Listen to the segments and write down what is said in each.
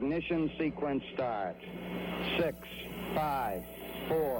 Ignition sequence start. Six, five, four,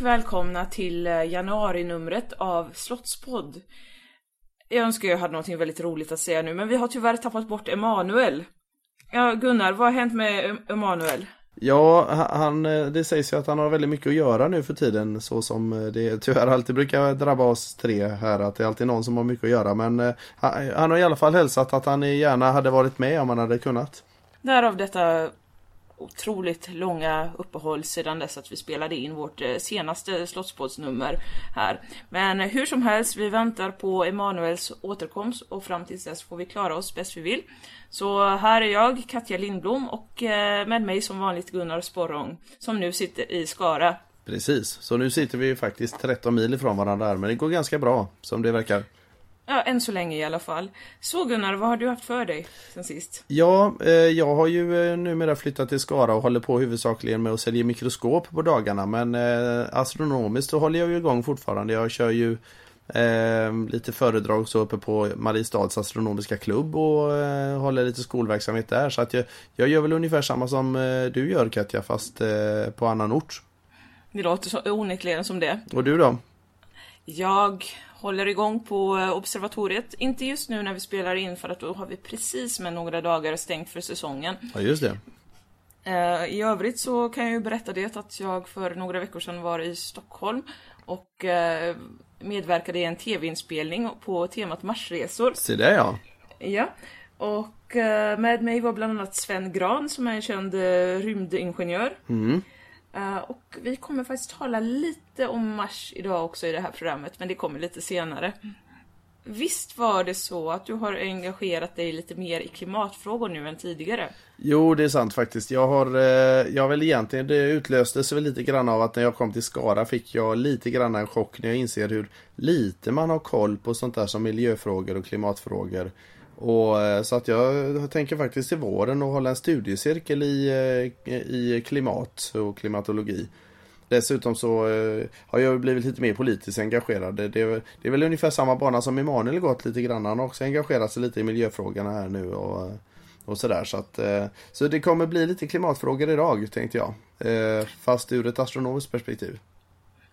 och välkomna till eh, januarinumret av Slottspodd. Jag önskar jag hade någonting väldigt roligt att säga nu, men vi har tyvärr tappat bort Emanuel. Ja, Gunnar, vad har hänt med Em- Emanuel? Ja, ha- han, eh, det sägs ju att han har väldigt mycket att göra nu för tiden så som eh, det tyvärr alltid brukar drabba oss tre här att det är alltid någon som har mycket att göra men han, han har i alla fall hälsat att han gärna hade varit med om han hade kunnat. Därav detta otroligt långa uppehåll sedan dess att vi spelade in vårt eh, senaste Slottspoddsnummer här. Men hur som helst, vi väntar på Emanuels återkomst och fram tills dess får vi klara oss bäst vi vill. Så här är jag, Katja Lindblom och eh, med mig som vanligt Gunnar Sporrong som nu sitter i Skara. Precis, så nu sitter vi ju faktiskt 13 mil ifrån varandra här men det går ganska bra som det verkar. Ja, än så länge i alla fall. Så Gunnar, vad har du haft för dig sen sist? Ja, eh, jag har ju eh, numera flyttat till Skara och håller på huvudsakligen med att sälja mikroskop på dagarna men eh, astronomiskt så håller jag ju igång fortfarande. Jag kör ju lite föredrag så uppe på Mariestads astronomiska klubb och håller lite skolverksamhet där så att jag, jag gör väl ungefär samma som du gör Katja fast på annan ort. Det låter så onekligen som det. Och du då? Jag håller igång på eh, observatoriet, inte just nu när vi spelar in för att då har vi precis med några dagar stängt för säsongen. Ja just det. Eh, I övrigt så kan jag ju berätta det att jag för några veckor sedan var i Stockholm och eh, medverkade i en tv-inspelning på temat Marsresor. Se där ja. Ja, och med mig var bland annat Sven Gran som är en känd rymdingenjör. Mm. Eh, och vi kommer faktiskt tala lite om Mars idag också i det här programmet, men det kommer lite senare. Visst var det så att du har engagerat dig lite mer i klimatfrågor nu än tidigare? Jo, det är sant faktiskt. Jag har, eh, jag har väl egentligen, det utlöstes väl lite grann av att när jag kom till Skara fick jag lite grann en chock när jag inser hur lite man har koll på sånt där som miljöfrågor och klimatfrågor. Och eh, så att jag tänker faktiskt till våren att hålla en studiecirkel i, eh, i klimat och klimatologi. Dessutom så eh, har jag blivit lite mer politiskt engagerad. Det, det, är- det är väl ungefär samma bana som Emanuel gått lite grann. Han har också engagerat sig lite i miljöfrågorna här nu och, och sådär. Så, att, så det kommer bli lite klimatfrågor idag tänkte jag. Fast ur ett astronomiskt perspektiv.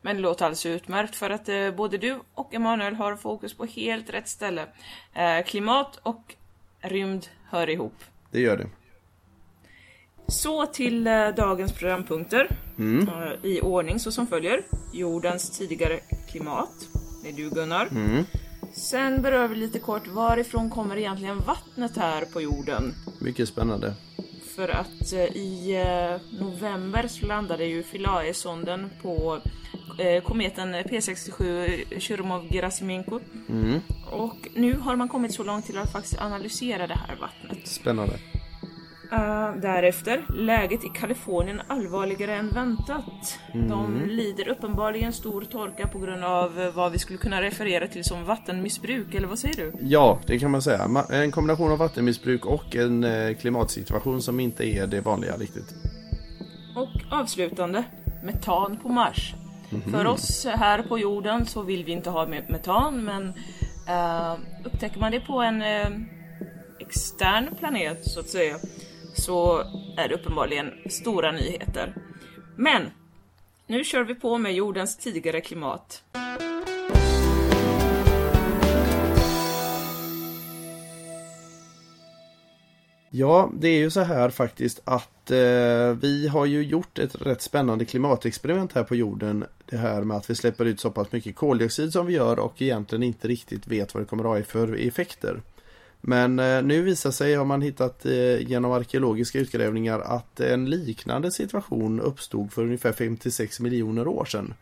Men det låter alldeles utmärkt för att eh, både du och Emanuel har fokus på helt rätt ställe. Eh, klimat och rymd hör ihop. Det gör det. Så till eh, dagens programpunkter. Eh, I ordning så som följer. Jordens tidigare klimat. Det är du Gunnar. Sen berör vi lite kort varifrån kommer egentligen vattnet här på jorden? Mycket spännande. För att eh, i eh, november så landade ju Philae-sonden på eh, kometen P67 Churyumov-Gerasimenko. Och nu har man kommit så långt till att faktiskt analysera det här vattnet. Spännande. Eh, därefter, läget i Kalifornien allvarligare än väntat. De lider uppenbarligen stor torka på grund av eh, vad vi skulle kunna referera till som vattenmissbruk, eller vad säger du? Ja, det kan man säga. En kombination av vattenmissbruk och en eh, klimatsituation som inte är det vanliga riktigt. Och avslutande, metan på Mars. För oss här på jorden så vill vi inte ha me- metan, men eh, upptäcker man det på en eh, extern planet så att säga, så är det uppenbarligen stora nyheter. Men nu kör vi på med jordens tidigare klimat. Ja, det är ju så här faktiskt att eh, vi har ju gjort ett rätt spännande klimatexperiment här på jorden. Det här med att vi släpper ut så pass mycket koldioxid som vi gör och egentligen inte riktigt vet vad det kommer att ha för effekter. Men eh, nu visar sig, har man hittat eh, genom arkeologiska utgrävningar, att en liknande situation uppstod för ungefär 56 miljoner år sedan.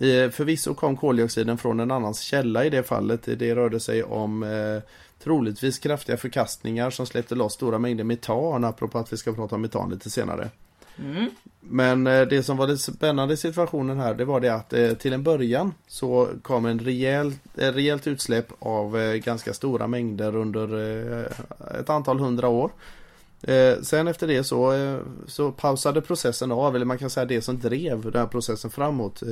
Eh, förvisso kom koldioxiden från en annans källa i det fallet. Det rörde sig om eh, troligtvis kraftiga förkastningar som släppte loss stora mängder metan, apropå att vi ska prata om metan lite senare. Mm. Men eh, det som var det spännande i situationen här det var det att eh, till en början så kom en rejäl, ett rejält utsläpp av eh, ganska stora mängder under eh, ett antal hundra år. Eh, sen efter det så, eh, så pausade processen av, eller man kan säga det som drev den här processen framåt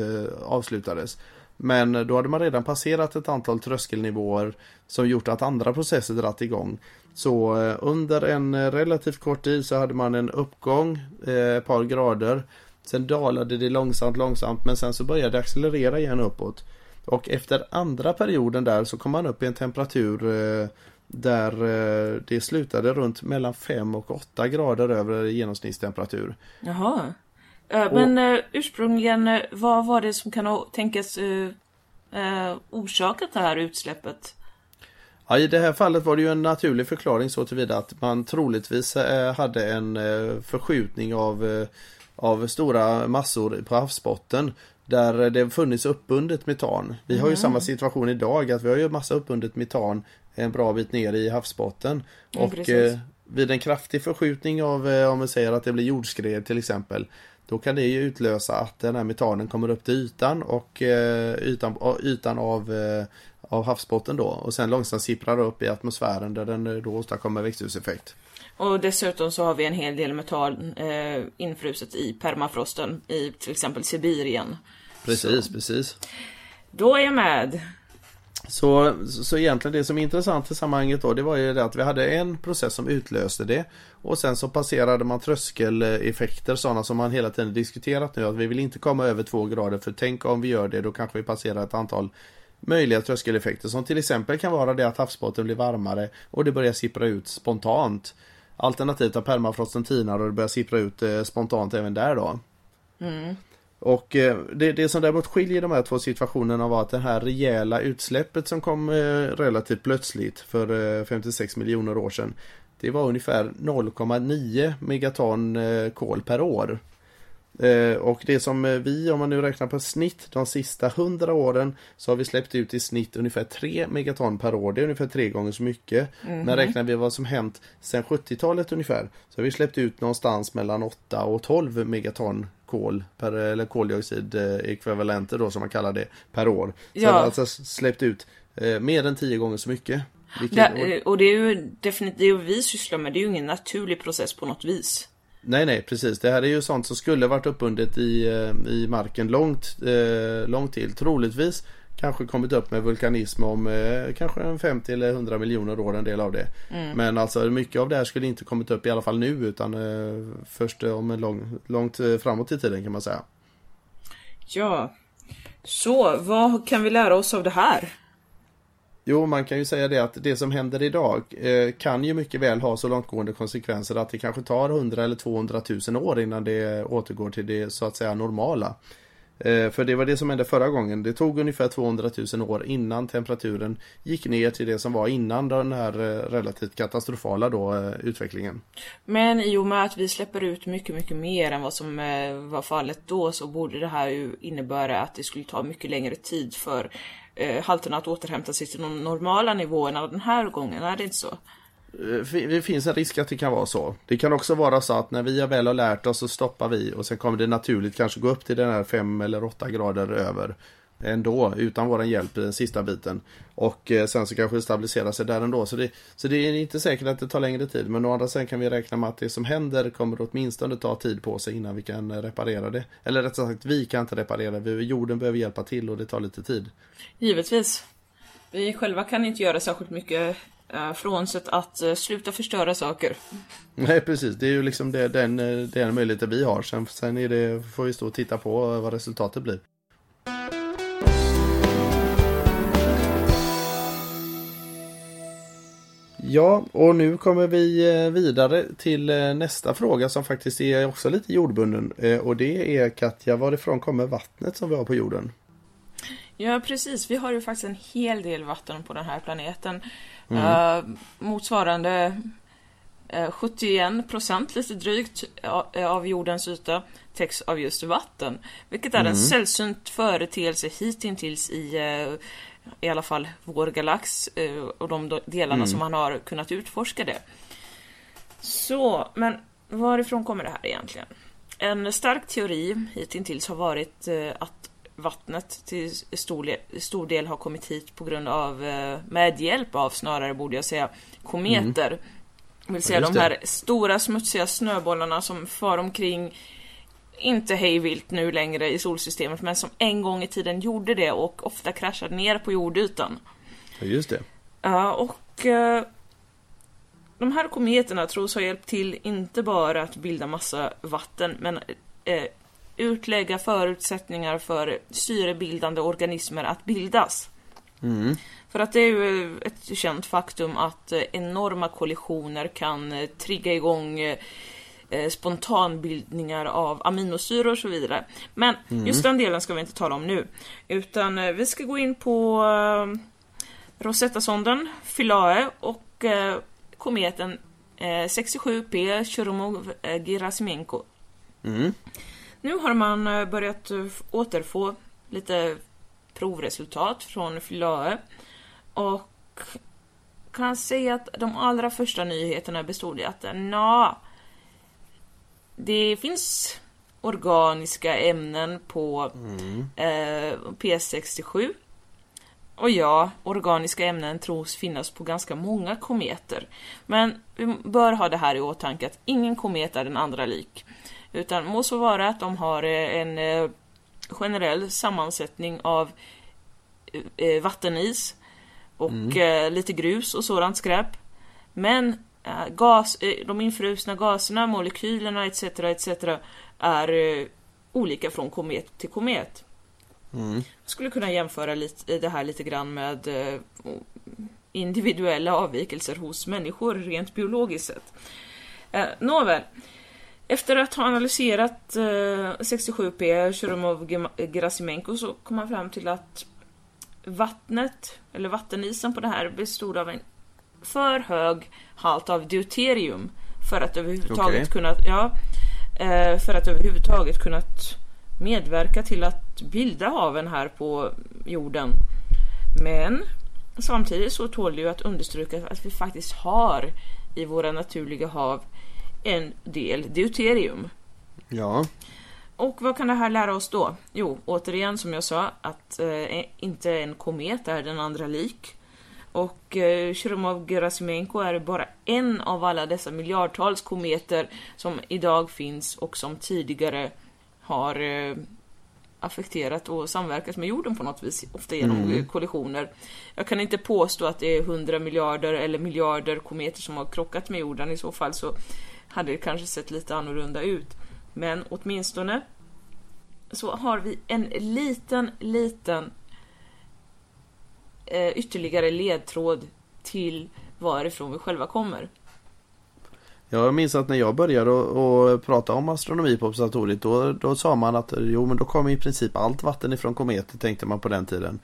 avslutades. Men då hade man redan passerat ett antal tröskelnivåer som gjort att andra processer dratt igång. Så eh, under en eh, relativt kort tid så hade man en uppgång ett par grader. Sen dalade det långsamt, långsamt men sen så började det accelerera igen uppåt. Och efter andra perioden där så kom man upp i en temperatur där det slutade runt mellan 5 och 8 grader över genomsnittstemperatur. Jaha. Men och, ursprungligen, vad var det som kan tänkas uh, uh, orsakat det här utsläppet? Ja, I det här fallet var det ju en naturlig förklaring så tillvida att man troligtvis eh, hade en eh, förskjutning av, eh, av stora massor på havsbotten där det funnits uppbundet metan. Vi har ju mm. samma situation idag att vi har ju massa uppbundet metan en bra bit ner i havsbotten. Ja, och eh, vid en kraftig förskjutning av, om vi säger att det blir jordskred till exempel då kan det ju utlösa att den här metanen kommer upp till ytan och eh, ytan, ytan av eh, av havsbotten då och sen långsamt sipprar upp i atmosfären där den då åstadkommer växthuseffekt. Och dessutom så har vi en hel del metan eh, infruset i permafrosten i till exempel Sibirien. Precis, så. precis. Då är jag med. Så, så egentligen det som är intressant i sammanhanget då det var ju det att vi hade en process som utlöste det och sen så passerade man tröskeleffekter sådana som man hela tiden diskuterat nu att vi vill inte komma över två grader för tänk om vi gör det då kanske vi passerar ett antal möjliga tröskeleffekter som till exempel kan vara det att havsbotten blir varmare och det börjar sippra ut spontant. Alternativt att permafrosten tinar och det börjar sippra ut eh, spontant även där då. Mm. Och eh, det, det som däremot skiljer de här två situationerna var att det här rejäla utsläppet som kom eh, relativt plötsligt för 56 miljoner år sedan. Det var ungefär 0,9 megaton kol per år. Eh, och det som eh, vi, om man nu räknar på snitt, de sista 100 åren så har vi släppt ut i snitt ungefär 3 megaton per år. Det är ungefär tre gånger så mycket. Mm -hmm. Men räknar vi vad som hänt sedan 70-talet ungefär så har vi släppt ut någonstans mellan 8 och 12 megaton kol per, eller koldioxid ekvivalenter då som man kallar det per år. Så ja. har alltså släppt ut eh, mer än 10 gånger så mycket. Vilket, det, och det är ju definitivt, det vi sysslar med, det är ju ingen naturlig process på något vis. Nej, nej, precis. Det här är ju sånt som skulle varit uppbundet i, eh, i marken långt, eh, långt till. Troligtvis kanske kommit upp med vulkanism om eh, kanske en 50 eller 100 miljoner år en del av det. Mm. Men alltså mycket av det här skulle inte kommit upp i alla fall nu utan eh, först om en lång, långt eh, framåt i tiden kan man säga. Ja, så vad kan vi lära oss av det här? Jo, man kan ju säga det att det som händer idag eh, kan ju mycket väl ha så långtgående konsekvenser att det kanske tar 100 eller 200 000 år innan det återgår till det så att säga normala. Eh, för det var det som hände förra gången. Det tog ungefär 200 000 år innan temperaturen gick ner till det som var innan den här eh, relativt katastrofala då, eh, utvecklingen. Men i och med att vi släpper ut mycket, mycket mer än vad som var fallet då så borde det här ju innebära att det skulle ta mycket längre tid för halterna att återhämta sig till de normala nivåerna den här gången, är det inte så? Eh, det finns en risk att det kan vara så. Det kan också vara så att när vi väl har lärt oss så stoppar vi och sen kommer det naturligt kanske gå upp till den här 5 eller 8 grader över ändå utan vår hjälp i den sista biten. Och eh, sen så kanske det stabiliserar sig där ändå. Så det, så det är inte säkert att det tar längre tid. Men å andra sidan kan vi räkna med att det som händer kommer åtminstone ta tid på sig innan vi kan eh, reparera det. Eller rättare sagt, vi kan inte reparera det. Jorden behöver hjälpa till och det tar lite tid. Givetvis. Vi själva kan inte göra särskilt mycket Eh, frånsett att eh, sluta förstöra saker. Nej precis, det är ju liksom det, den, eh, den möjligheten vi har. Sen, sen är det, får vi stå och titta på vad resultatet blir. Ja, och nu kommer vi vidare till nästa fråga som faktiskt är också lite jordbunden. Och det är Katja, varifrån kommer vattnet som vi har på jorden? Ja, precis. Vi har ju faktiskt en hel del vatten på den här planeten. Eh, motsvarande eh, 71 procent lite drygt eh, av jordens yta täcks av just vatten. Vilket är en sällsynt företeelse hittills i eh, i alla fall vår galax och de delarna som man har kunnat utforska det. Så, men varifrån kommer det här egentligen? En stark teori hittills har varit att vattnet till stor, stor del har kommit hit på grund av, eh, med hjälp av snarare borde jag säga, kometer. Det vill säga just de det. här stora smutsiga snöbollarna som far omkring inte hejvilt nu längre i solsystemet men som en gång i tiden gjorde det och ofta kraschade ner på jordytan. Ja, just det. Ja, och eh, de här kometerna tros ha hjälpt till inte bara att bilda massa vatten men eh, utlägga förutsättningar för syrebildande organismer att bildas. Mm. För att det är ju ett känt faktum att eh, enorma kollisioner kan eh, trigga igång eh, spontanbildningar av aminosyror och så vidare. Men just den delen ska vi inte tala om nu. Utan vi ska gå in på Rosetta-sonden, Philae och kometen eh, 67P Churyumov-Gerasimenko. Mm. Nu har man eh, börjat eh, återfå lite provresultat från Philae och kan säga att de allra första nyheterna bestod i att na, det finns organiska ämnen på eh, P67 och ja, organiska ämnen tros finnas på ganska många kometer. Men vi bör ha det här i åtanke att ingen komet är den andra lik. Utan må så vara att de har eh, en eh, generell sammansättning av eh, vattenis och eh, lite grus och sådant skräp. Men gas, de infrusna gaserna, molekylerna etc. etc. är olika från komet till komet. Mm. Jag skulle kunna jämföra lite, det här lite grann med individuella avvikelser hos människor rent biologiskt sett. Nåväl. Efter att ha analyserat eh, 67P Churyumov-Gerasimenko så kom man fram till att vattnet, eller vattenisen på det här bestod av en för hög halt av deuterium för att överhuvudtaget Okej. kunna, ja, eh, för att överhuvudtaget kunnat medverka till att bilda haven här på jorden. Men samtidigt så tål det ju att understryka att vi faktiskt har i våra naturliga hav en del deuterium. Ja. Och vad kan det här lära oss då? Jo, återigen som jag sa, att eh, inte en komet är den andra lik. Och eh, Churyumov-Gerasimenko är bara en av alla dessa miljardtals kometer som idag finns och som tidigare har eh, affekterat och samverkat med jorden på något vis, ofta genom eh, kollisioner. Jag kan inte påstå att det är hundra miljarder eller miljarder kometer som har krockat med jorden, i så fall så hade det kanske sett lite annorlunda ut. Men åtminstone så har vi en liten, liten eh, ytterligare ledtråd till varifrån vi själva kommer. Jag minns att när jag började och, och prata om astronomi på observatoriet då, då sa man att jo men då kommer i princip allt vatten ifrån kometer tänkte man på den tiden.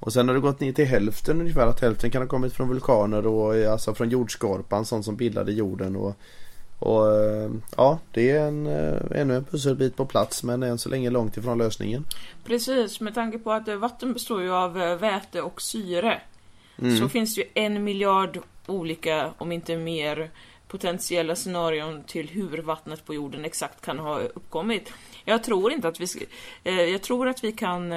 Och sen har det gått ner till hälften ungefär att hälften kan ha kommit från vulkaner och alltså från jordskorpan sånt som bildade jorden och, och eh, ja det är en, eh, ännu en pusselbit på plats men än så länge långt ifrån lösningen. Precis, med tanke på att eh, vatten består ju av väte och syre. Så finns det ju en miljard olika, om inte mer, potentiella scenarion till hur vattnet på jorden exakt kan ha uppkommit. Jag tror inte att vi ska, Jag tror att vi kan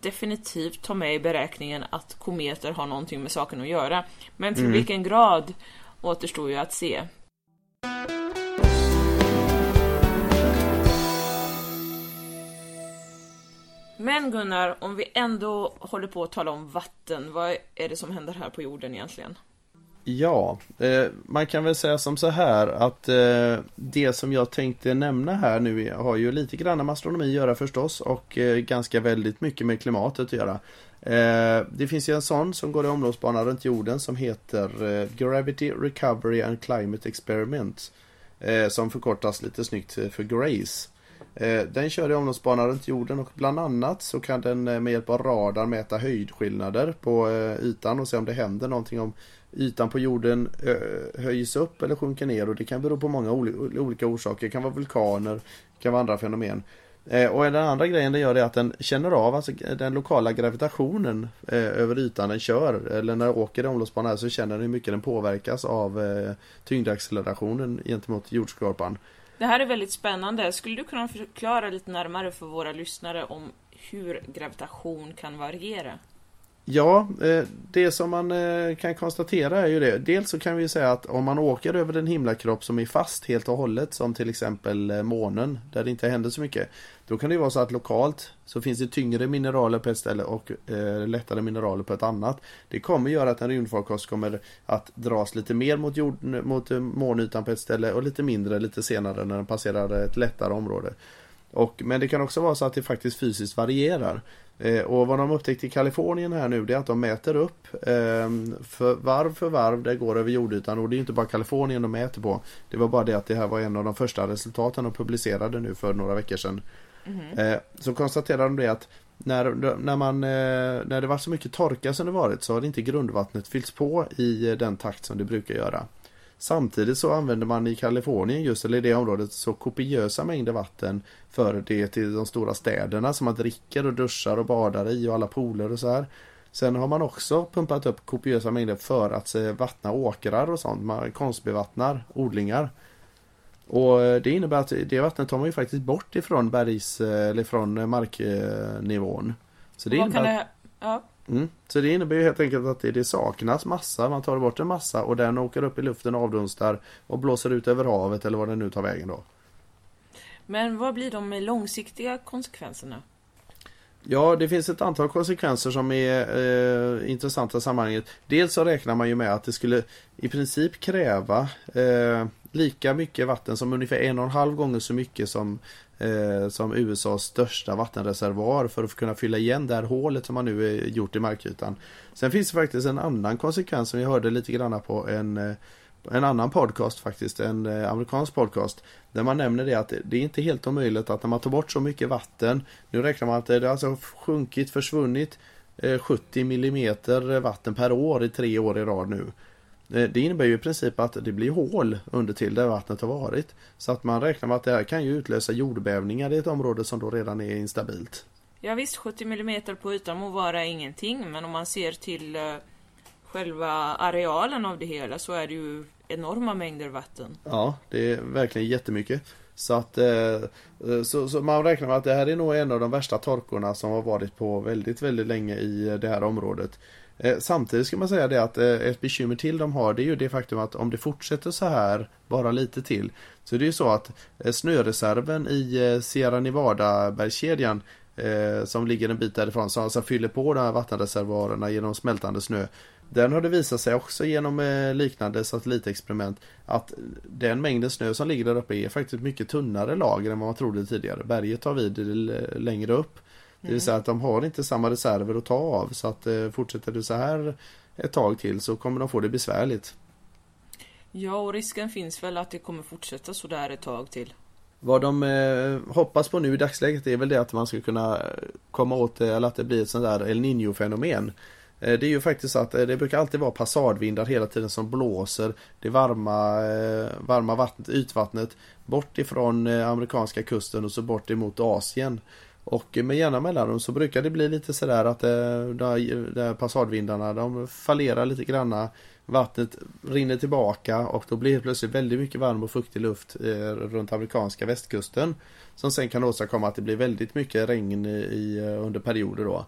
definitivt ta med i beräkningen att kometer har någonting med saken att göra. Men till vilken grad återstår ju att se. Men Gunnar, om vi ändå håller på att tala om vatten, vad är det som händer här på jorden egentligen? Ja, eh, man kan väl säga som så här att eh, det som jag tänkte nämna här nu har ju lite grann med astronomi att göra förstås och eh, ganska väldigt mycket med klimatet att göra. Eh, det finns ju en sån som går i omloppsbana runt jorden som heter eh, Gravity Recovery and Climate Experiment. Eh, som förkortas lite snyggt för GRACE. Eh, den kör i omloppsbana runt jorden och bland annat så kan den eh, med hjälp av radar mäta höjdskillnader på eh, ytan och se om det händer någonting om ytan på jorden höjs upp eller sjunker ner och det kan bero på många olika orsaker. Det kan vara vulkaner, det kan vara andra fenomen. Och den andra grejen den gör är att den känner av alltså, den lokala gravitationen eh, över ytan den kör. Eller när den åker i omloppsbana så känner den hur mycket den påverkas av eh, tyngdaccelerationen gentemot jordskorpan. Det här är väldigt spännande. Skulle du kunna förklara lite närmare för våra lyssnare om hur gravitation kan variera? Ja, eh, det som man eh, kan konstatera är ju det. Dels så kan vi säga att om man åker över en himlakropp som är fast helt och hållet som till exempel eh, månen där det inte händer så mycket. Då kan det ju vara så att lokalt så finns det tyngre mineraler på ett ställe och eh, lättare mineraler på ett annat. Det kommer göra att en rymdfarkost kommer att dras lite mer mot, jord, mot månytan på ett ställe och lite mindre lite senare när den passerar ett lättare område. Och, men det kan också vara så att det faktiskt fysiskt varierar. Eh, och vad de upptäckte i Kalifornien här nu det är att de mäter upp eh, för varv för varv det går över jordytan och det är inte bara Kalifornien de mäter på. Det var bara det att det här var en av de första resultaten de publicerade nu för några veckor sedan. Eh, så konstaterade de det att när, när, man, eh, när det var så mycket torka som det varit så har inte grundvattnet fyllts på i den takt som det brukar göra. Samtidigt så använder man i Kalifornien just, eller i det området, så kopiösa mängder vatten för det till de stora städerna som man dricker och duschar och badar i och alla pooler och så här. Sen har man också pumpat upp kopiösa mängder för att eh, vattna åkrar och sånt. Man konstbevattnar odlingar. Och eh, det innebär att det vattnet tar man ju faktiskt bort ifrån bergs eller från marknivån. Så det Vad innebär det... Ja. Mm. Så det innebär ju helt enkelt att det, det saknas massa. Man tar bort en massa och den åker upp i luften och avdunstar och blåser ut över havet eller vad den nu tar vägen då. Men vad blir de långsiktiga konsekvenserna? Ja, det finns ett antal konsekvenser som är eh, intressanta i sammanhanget. Dels så räknar man ju med att det skulle i princip kräva eh, lika mycket vatten som ungefär en och en halv gånger så mycket som, eh, som USAs största vattenreservoar för att kunna fylla igen det här hålet som man nu är gjort i markytan. Sen finns det faktiskt en annan konsekvens som vi hörde lite grann på en eh, en annan podcast faktiskt, en eh, amerikansk podcast. Där man nämner det att det- är inte helt omöjligt att när man tar bort så mycket vatten. Nu räknar man att det har alltså sjunkit, försvunnit eh, 70 millimeter vatten per år i tre år i rad nu. Eh, Det innebär ju i princip att det blir hål under till där vattnet har varit. Så att man räknar med att det här kan ju utlösa jordbävningar i ett område som då redan är instabilt. Ja visst, 70 mm på ytan må vara ingenting, men om man ser till eh, själva arealen av det hela så är det ju enorma mängder vatten. Ja, det är verkligen jättemycket. Så att eh, så, så man räknar med att det här är nog en av de värsta torkorna som har varit på väldigt, väldigt länge i det här området. Eh, samtidigt ska man säga det att eh, ett bekymmer till de har det är ju det faktum att om det fortsätter så här bara lite till så det är ju så att eh, snöreserven i Sierra Nevada bergskedjan som ligger en bit därifrån som alltså fyller på de här vattenreservoarerna genom smältande snö den har det visat sig också genom liknande satellitexperiment att den mängden snö som ligger där uppe är faktiskt mycket tunnare lager än vad man trodde tidigare. Berget tar vid längre upp. Det vill säga att de har inte samma reserver att ta av så att eh, fortsätter det så här ett tag till så kommer de få det besvärligt. Ja, och risken finns väl att det kommer fortsätta så där ett tag till. Vad de eh, hoppas på nu i dagsläget är väl det att man ska kunna komma åt det, eller att det blir ett sånt där El Niño fenomen. Eh, Det är ju faktiskt så att eh, det brukar alltid vara passadvindar hela tiden som blåser det varma, eh, varma vattnet, ytvattnet bort ifrån eh, amerikanska kusten och så bort emot Asien. Och med jämna mellanrum så brukar det bli lite sådär att det, där, där passadvindarna de fallerar lite granna. Vattnet rinner tillbaka och då blir det plötsligt väldigt mycket varm och fuktig luft eh, runt amerikanska västkusten. Som sen kan åstadkomma att det blir väldigt mycket regn i, i, eh, under perioder då.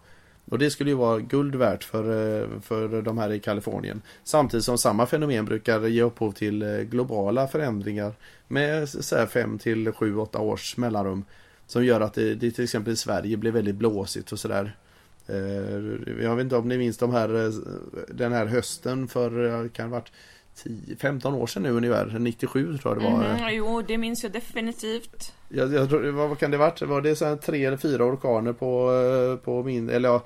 Och det skulle ju vara guld värt för, eh, för de här i Kalifornien. Samtidigt som samma fenomen brukar ge upphov till globala förändringar med 5 till 7-8 års mellanrum. Som gör att det, det till exempel i Sverige blir väldigt blåsigt och sådär. Eh, Jag vet inte om ni minns de här, eh, den här hösten för, eh, kan ha varit 10, 15 år sedan nu ungefär, 97 tror jag det var. Mhm, jo, det minns jag definitivt. Jag, jag tror, vad, kan det varit? Var det så tre eller fyra orkaner på, på min, eller ja,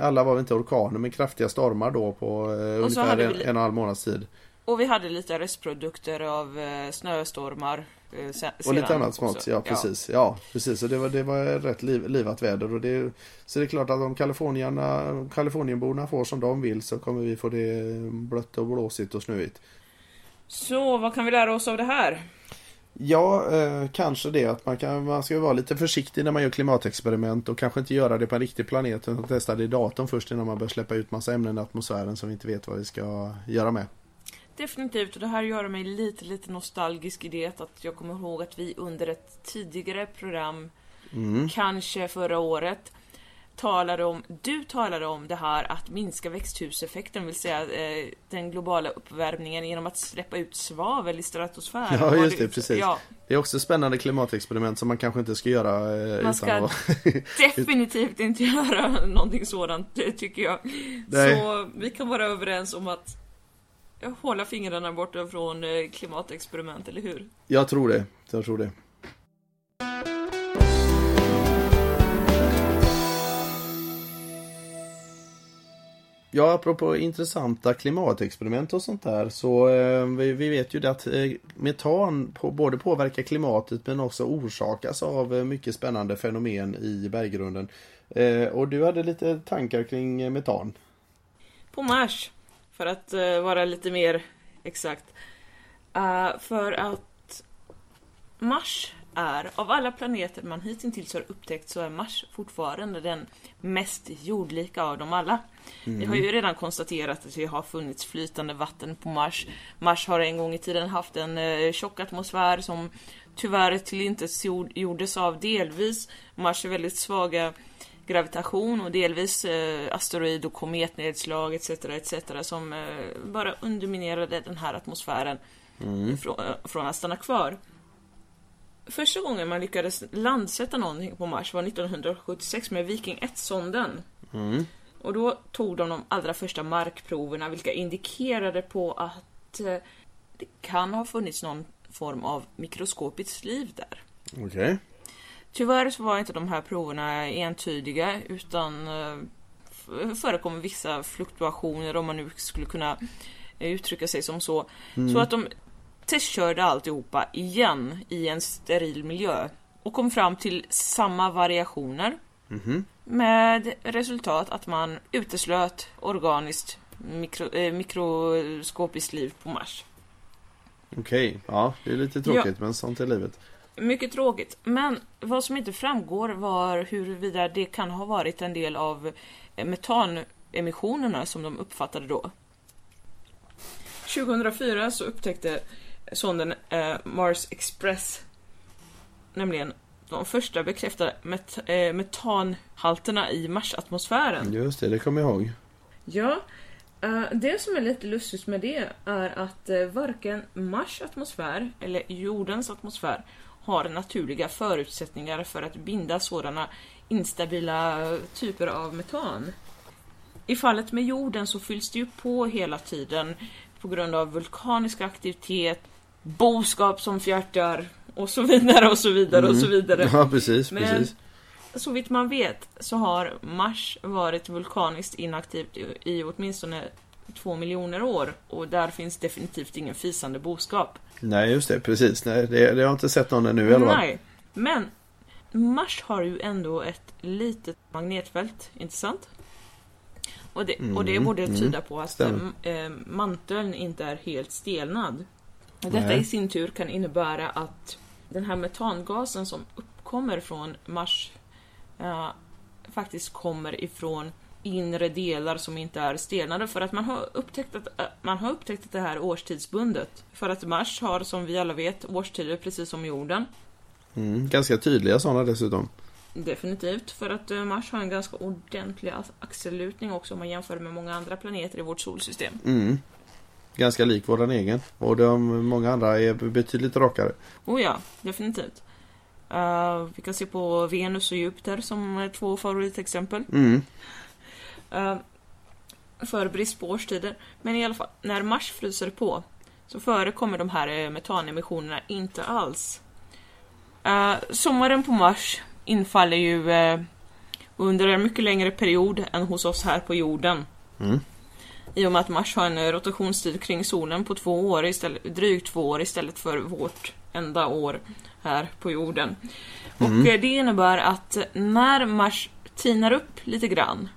alla var väl inte orkaner men kraftiga stormar då på Och ungefär en, en och en halv månads tid. Och vi hade lite restprodukter av eh, snöstormar. Eh, se- Och lite annat smått, ja precis. Ja, precis. Och det var, det var rätt liv, livat väder. Och det, så det är klart att om Kalifornierna, Kalifornienborna får som de vill så kommer vi få det blött och blåsigt och snöigt. Så vad kan vi lära oss av det här? Ja, eh, kanske det att man, kan, man ska vara lite försiktig när man gör klimatexperiment och kanske inte göra det på en riktig planet utan testa det i datorn först innan man börjar släppa ut massa ämnen i atmosfären som vi inte vet vad vi ska göra med. Definitivt, och det här gör mig lite, lite nostalgisk i det att jag kommer ihåg att vi under ett tidigare program, Mm. kanske förra året, talade om, du talade om det här att minska växthuseffekten, vill säga eh, den globala uppvärmningen genom att släppa ut svavel i stratosfären. Ja, just det, precis. Ja, Det är också spännande klimatexperiment som man kanske inte ska göra eh, Man ska att... definitivt inte göra någonting sådant, tycker jag. Nej. Så vi kan vara överens om att hålla fingrarna borta från eh, klimatexperiment, eller hur? Jag tror det. Jag tror det. Ja, apropå intressanta klimatexperiment och sånt där så eh, vi, vi vet ju det att eh, metan på, både påverkar klimatet men också orsakas av eh, mycket spännande fenomen i berggrunden. Eh, och du hade lite tankar kring eh, metan. På Mars, för att eh, vara lite mer exakt. Eh, för att Mars är, av alla planeter man hittills har upptäckt så är Mars fortfarande den mest jordlika av dem alla. Vi har ju redan konstaterat att det har funnits flytande vatten på Mars. Mars har en gång i tiden haft en eh, tjock atmosfär som tyvärr tillintetgjordes av delvis Mars är väldigt svaga gravitation och delvis eh, asteroid och kometnedslag etc. etc. som eh, bara underminerade den här atmosfären från, eh, från att stanna kvar. Första gången man lyckades landsätta någonting på Mars var 1976 med Viking 1-sonden. Mm. Och då tog de de allra första markproverna vilka indikerade på att det kan ha funnits någon form av mikroskopiskt liv där. Okej. Tyvärr så var inte de här proverna entydiga utan eh, f- förekommer vissa fluktuationer om man nu skulle kunna uttrycka sig som så. Så att de testkörde alltihopa igen i en steril miljö och kom fram till samma variationer Mhm. med resultat att man uteslöt organiskt mikro, eh, mikroskopiskt liv på Mars. Okej, ja det är lite tråkigt men sånt är livet. Mycket tråkigt. Men vad som inte framgår var huruvida det kan ha varit en del av metanemissionerna som de uppfattade då. 2004 så upptäckte sonden eh, Mars Express nämligen de första bekräftade met- eh, metanhalterna i Marsatmosfären. Just det, det kommer jag ihåg. Ja, eh, det som är lite lustigt med det är att eh, varken Mars atmosfär eller jordens atmosfär har naturliga förutsättningar för att binda sådana instabila typer av metan. I fallet med jorden så fylls det ju på hela tiden på grund av vulkanisk aktivitet, boskap som fjärtar och så vidare och så vidare och så vidare. Ja, precis, Men precis. så vitt man vet så har Mars varit vulkaniskt inaktivt i åtminstone två miljoner år och där finns definitivt ingen fisande boskap. Nej, just det, precis. Nej, det, det har jag inte sett någon ännu i alla fall. Nej, men Mars har ju ändå ett litet magnetfält, inte sant? Och det, och det Mm, borde mm, tyda på att eh, manteln inte är helt stelnad. Och detta Nej. i sin tur kan innebära att den här metangasen som uppkommer från Mars eh, faktiskt kommer ifrån inre delar som inte är stelnade för att man har upptäckt att, eh, man har upptäckt att det här är årstidsbundet. För att Mars har som vi alla vet årstider precis som jorden. Mm, ganska tydliga sådana dessutom. Definitivt, för att eh, Mars har en ganska ordentlig ax- axellutning också om man jämför med många andra planeter i vårt solsystem. Mm. Ganska lik våran egen. Och de många andra är betydligt rakare. Oh ja, definitivt. Eh, vi kan se på Venus och Jupiter som två favoritexempel. Mm. Eh, för brist på årstider. Men i alla fall, när Mars fryser på så förekommer de här eh, metanemissionerna inte alls. Eh, sommaren på Mars infaller ju eh, under en mycket längre period än hos oss här på jorden. Mm. I och med att Mars har en rotationstid kring solen på två år istället, drygt två år istället för vårt enda år här på jorden. Och eh, det innebär att när Mars tinar upp lite grann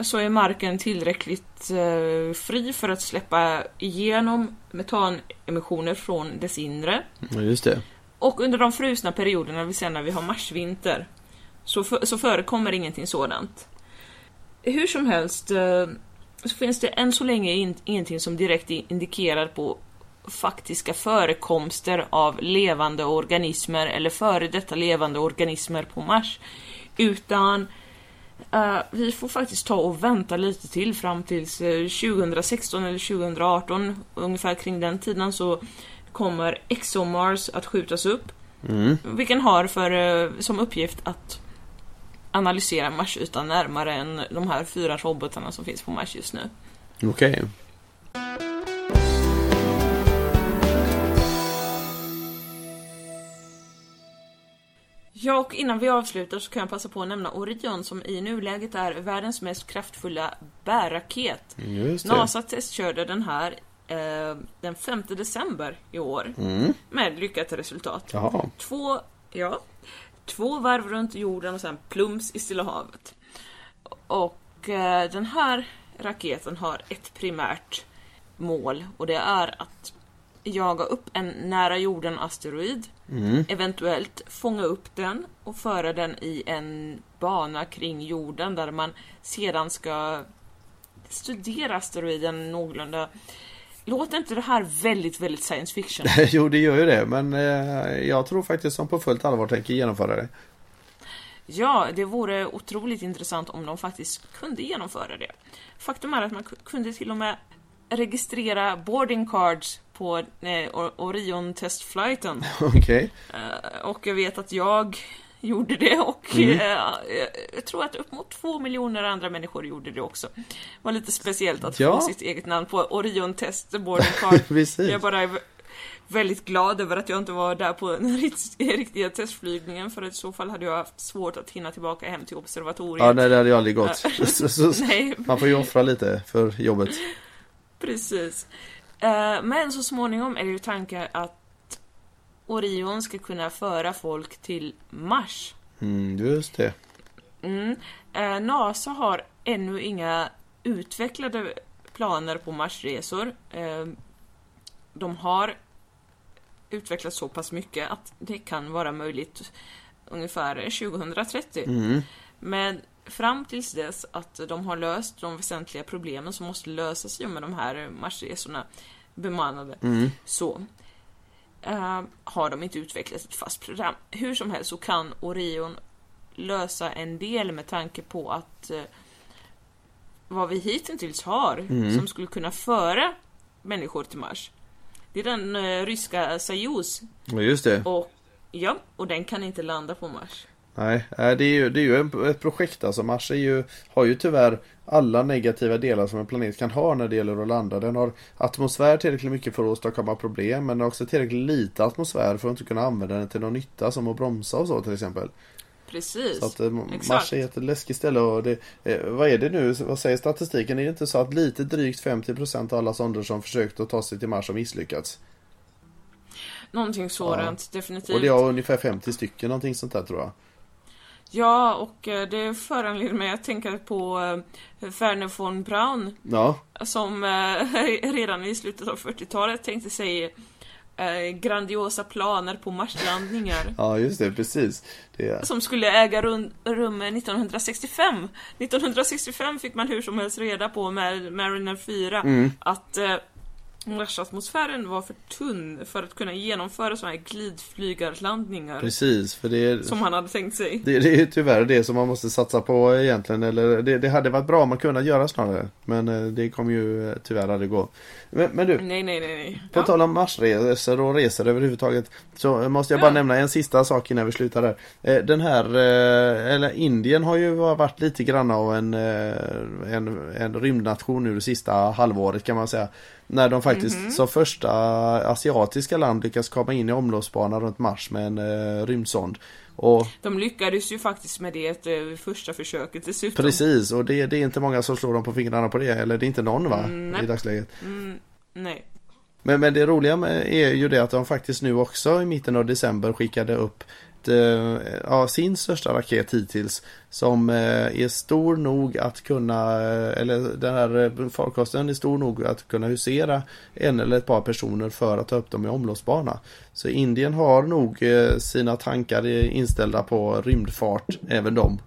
så är marken tillräckligt eh, fri för att släppa igenom metanemissioner från dess inre. Ja, just det. Och under de frusna perioderna, vi ser när vi har marsvinter, så, för, så förekommer ingenting sådant. Hur som helst eh, så finns det än så länge in, ingenting som direkt indikerar på faktiska förekomster av levande organismer eller före detta levande organismer på Mars. Utan eh, vi får faktiskt ta och vänta lite till fram tills eh, 2016 eller 2018, ungefär kring den tiden så kommer ExoMars att skjutas upp. Mm. Vilken har för, eh, som uppgift att analysera Marsytan närmare än de här fyra robotarna som finns på Mars just nu. Okej. Ja, och innan vi avslutar så kan jag passa på att nämna Orion som i nuläget är världens mest kraftfulla bärraket. NASA testkörde den här eh, den 5 december i år Mm. med lyckat resultat. Jaha. Två, ja, två varv runt jorden och sen plums i Stilla havet. Och eh, den här raketen har ett primärt mål och det är att jaga upp en nära jorden asteroid, Mm. eventuellt fånga upp den och föra den i en bana kring jorden där man sedan ska studera asteroiden någorlunda. Låter inte det här väldigt, väldigt science fiction? jo, det gör ju det. Men eh, jag tror faktiskt som på fullt allvar tänker genomföra det. Ja, det vore otroligt intressant om de faktiskt kunde genomföra det. Faktum är att man ku- kunde till och med registrera boarding cards på eh, Or- Orion-testflighten. Okej. Eh, och jag vet att jag gjorde det och Mm. eh, jag tror att upp mot två miljoner andra människor gjorde det också. Det var lite speciellt att Ja. få sitt eget namn på Orion-test boarding card. Jag bara är vä- väldigt glad över att jag inte var där på den rikt- riktiga testflygningen för i så fall hade jag haft svårt att hinna tillbaka hem till observatoriet. Ja, nej, det hade jag aldrig gått. Nej, man får ju offra lite för jobbet. precis. Eh, Men så småningom är det ju tanken att Orion ska kunna föra folk till Mars. Mm, just det. Mm. Eh, NASA har ännu inga utvecklade planer på Marsresor. Eh, de har utvecklat så pass mycket att det kan vara möjligt ungefär 2030. Mm. Men fram tills dess att de har löst de väsentliga problemen som måste lösas i och med de här Marsresorna bemannade, Mm. så eh, har de inte utvecklat ett fast program. Hur som helst så kan Orion lösa en del med tanke på att eh, vad vi hittills har Mm. som skulle kunna föra människor till Mars, det är den eh, ryska Soyuz. Ja, just det. Och ja, och den kan inte landa på Mars. Nej, nej, det är ju, det är ju ett projekt alltså. Mars är ju, har ju tyvärr alla negativa delar som en planet kan ha när det gäller att landa. Den har atmosfär tillräckligt mycket för att åstadkomma problem men den har också tillräckligt lite atmosfär för att inte kunna använda den till någon nytta som att bromsa och så till exempel. Precis. Så att eh, Exakt. Mars är ett läskigt ställe och det, eh, vad är det nu, vad säger statistiken? Är det inte så att lite drygt 50% av alla sonder som försökt att ta sig till Mars har misslyckats? Någonting sådant, definitivt. Och det har ungefär 50 stycken, någonting sånt där tror jag. Ja, och eh, det föranleder mig att tänka på eh, Werner von Braun Ja, som eh, redan i slutet av 40-talet tänkte sig grandiosa planer på Marslandningar. ja just det, precis. Det, Som skulle äga rum, rum 1965. 1965 fick man hur som helst reda på med Mariner 4 Mm. att Marsatmosfären var för tunn för att kunna genomföra sådana här glidflygarlandningar precis, för det är... som han hade tänkt sig. Det, det är tyvärr det som man måste satsa på egentligen. Eller det, det hade varit bra om man kunde göra snarare. Men eh, det kommer ju eh, tyvärr aldrig gå. Men, men du, Nej, nej, nej, nej. på Ja. tal om marsresor och resor överhuvudtaget. Så måste jag bara Ja. nämna en sista sak innan vi slutar där. Eh, Den här, eller Indien har ju varit lite grann av en, en, en rymdnation nu det sista halvåret kan man säga. När de faktiskt faktiskt som första asiatiska land lyckats komma in i omloppsbanan runt Mars med en uh, rymdsond. Och De lyckades ju faktiskt med det eh, första försöket dessutom. precis, och det, det är inte många som slår dem på fingrarna på det, eller det är inte någon va? nej. I dagsläget. Nej. Men, men det roliga är ju det att de faktiskt nu också i mitten av december skickade upp eh, ja, sin största raket hittills som eh, är stor nog att kunna, eh, eller den här eh, farkosten är stor nog att kunna husera en eller ett par personer för att ta upp dem i omloppsbana. Så Indien har nog eh, sina tankar inställda på rymdfart, även de.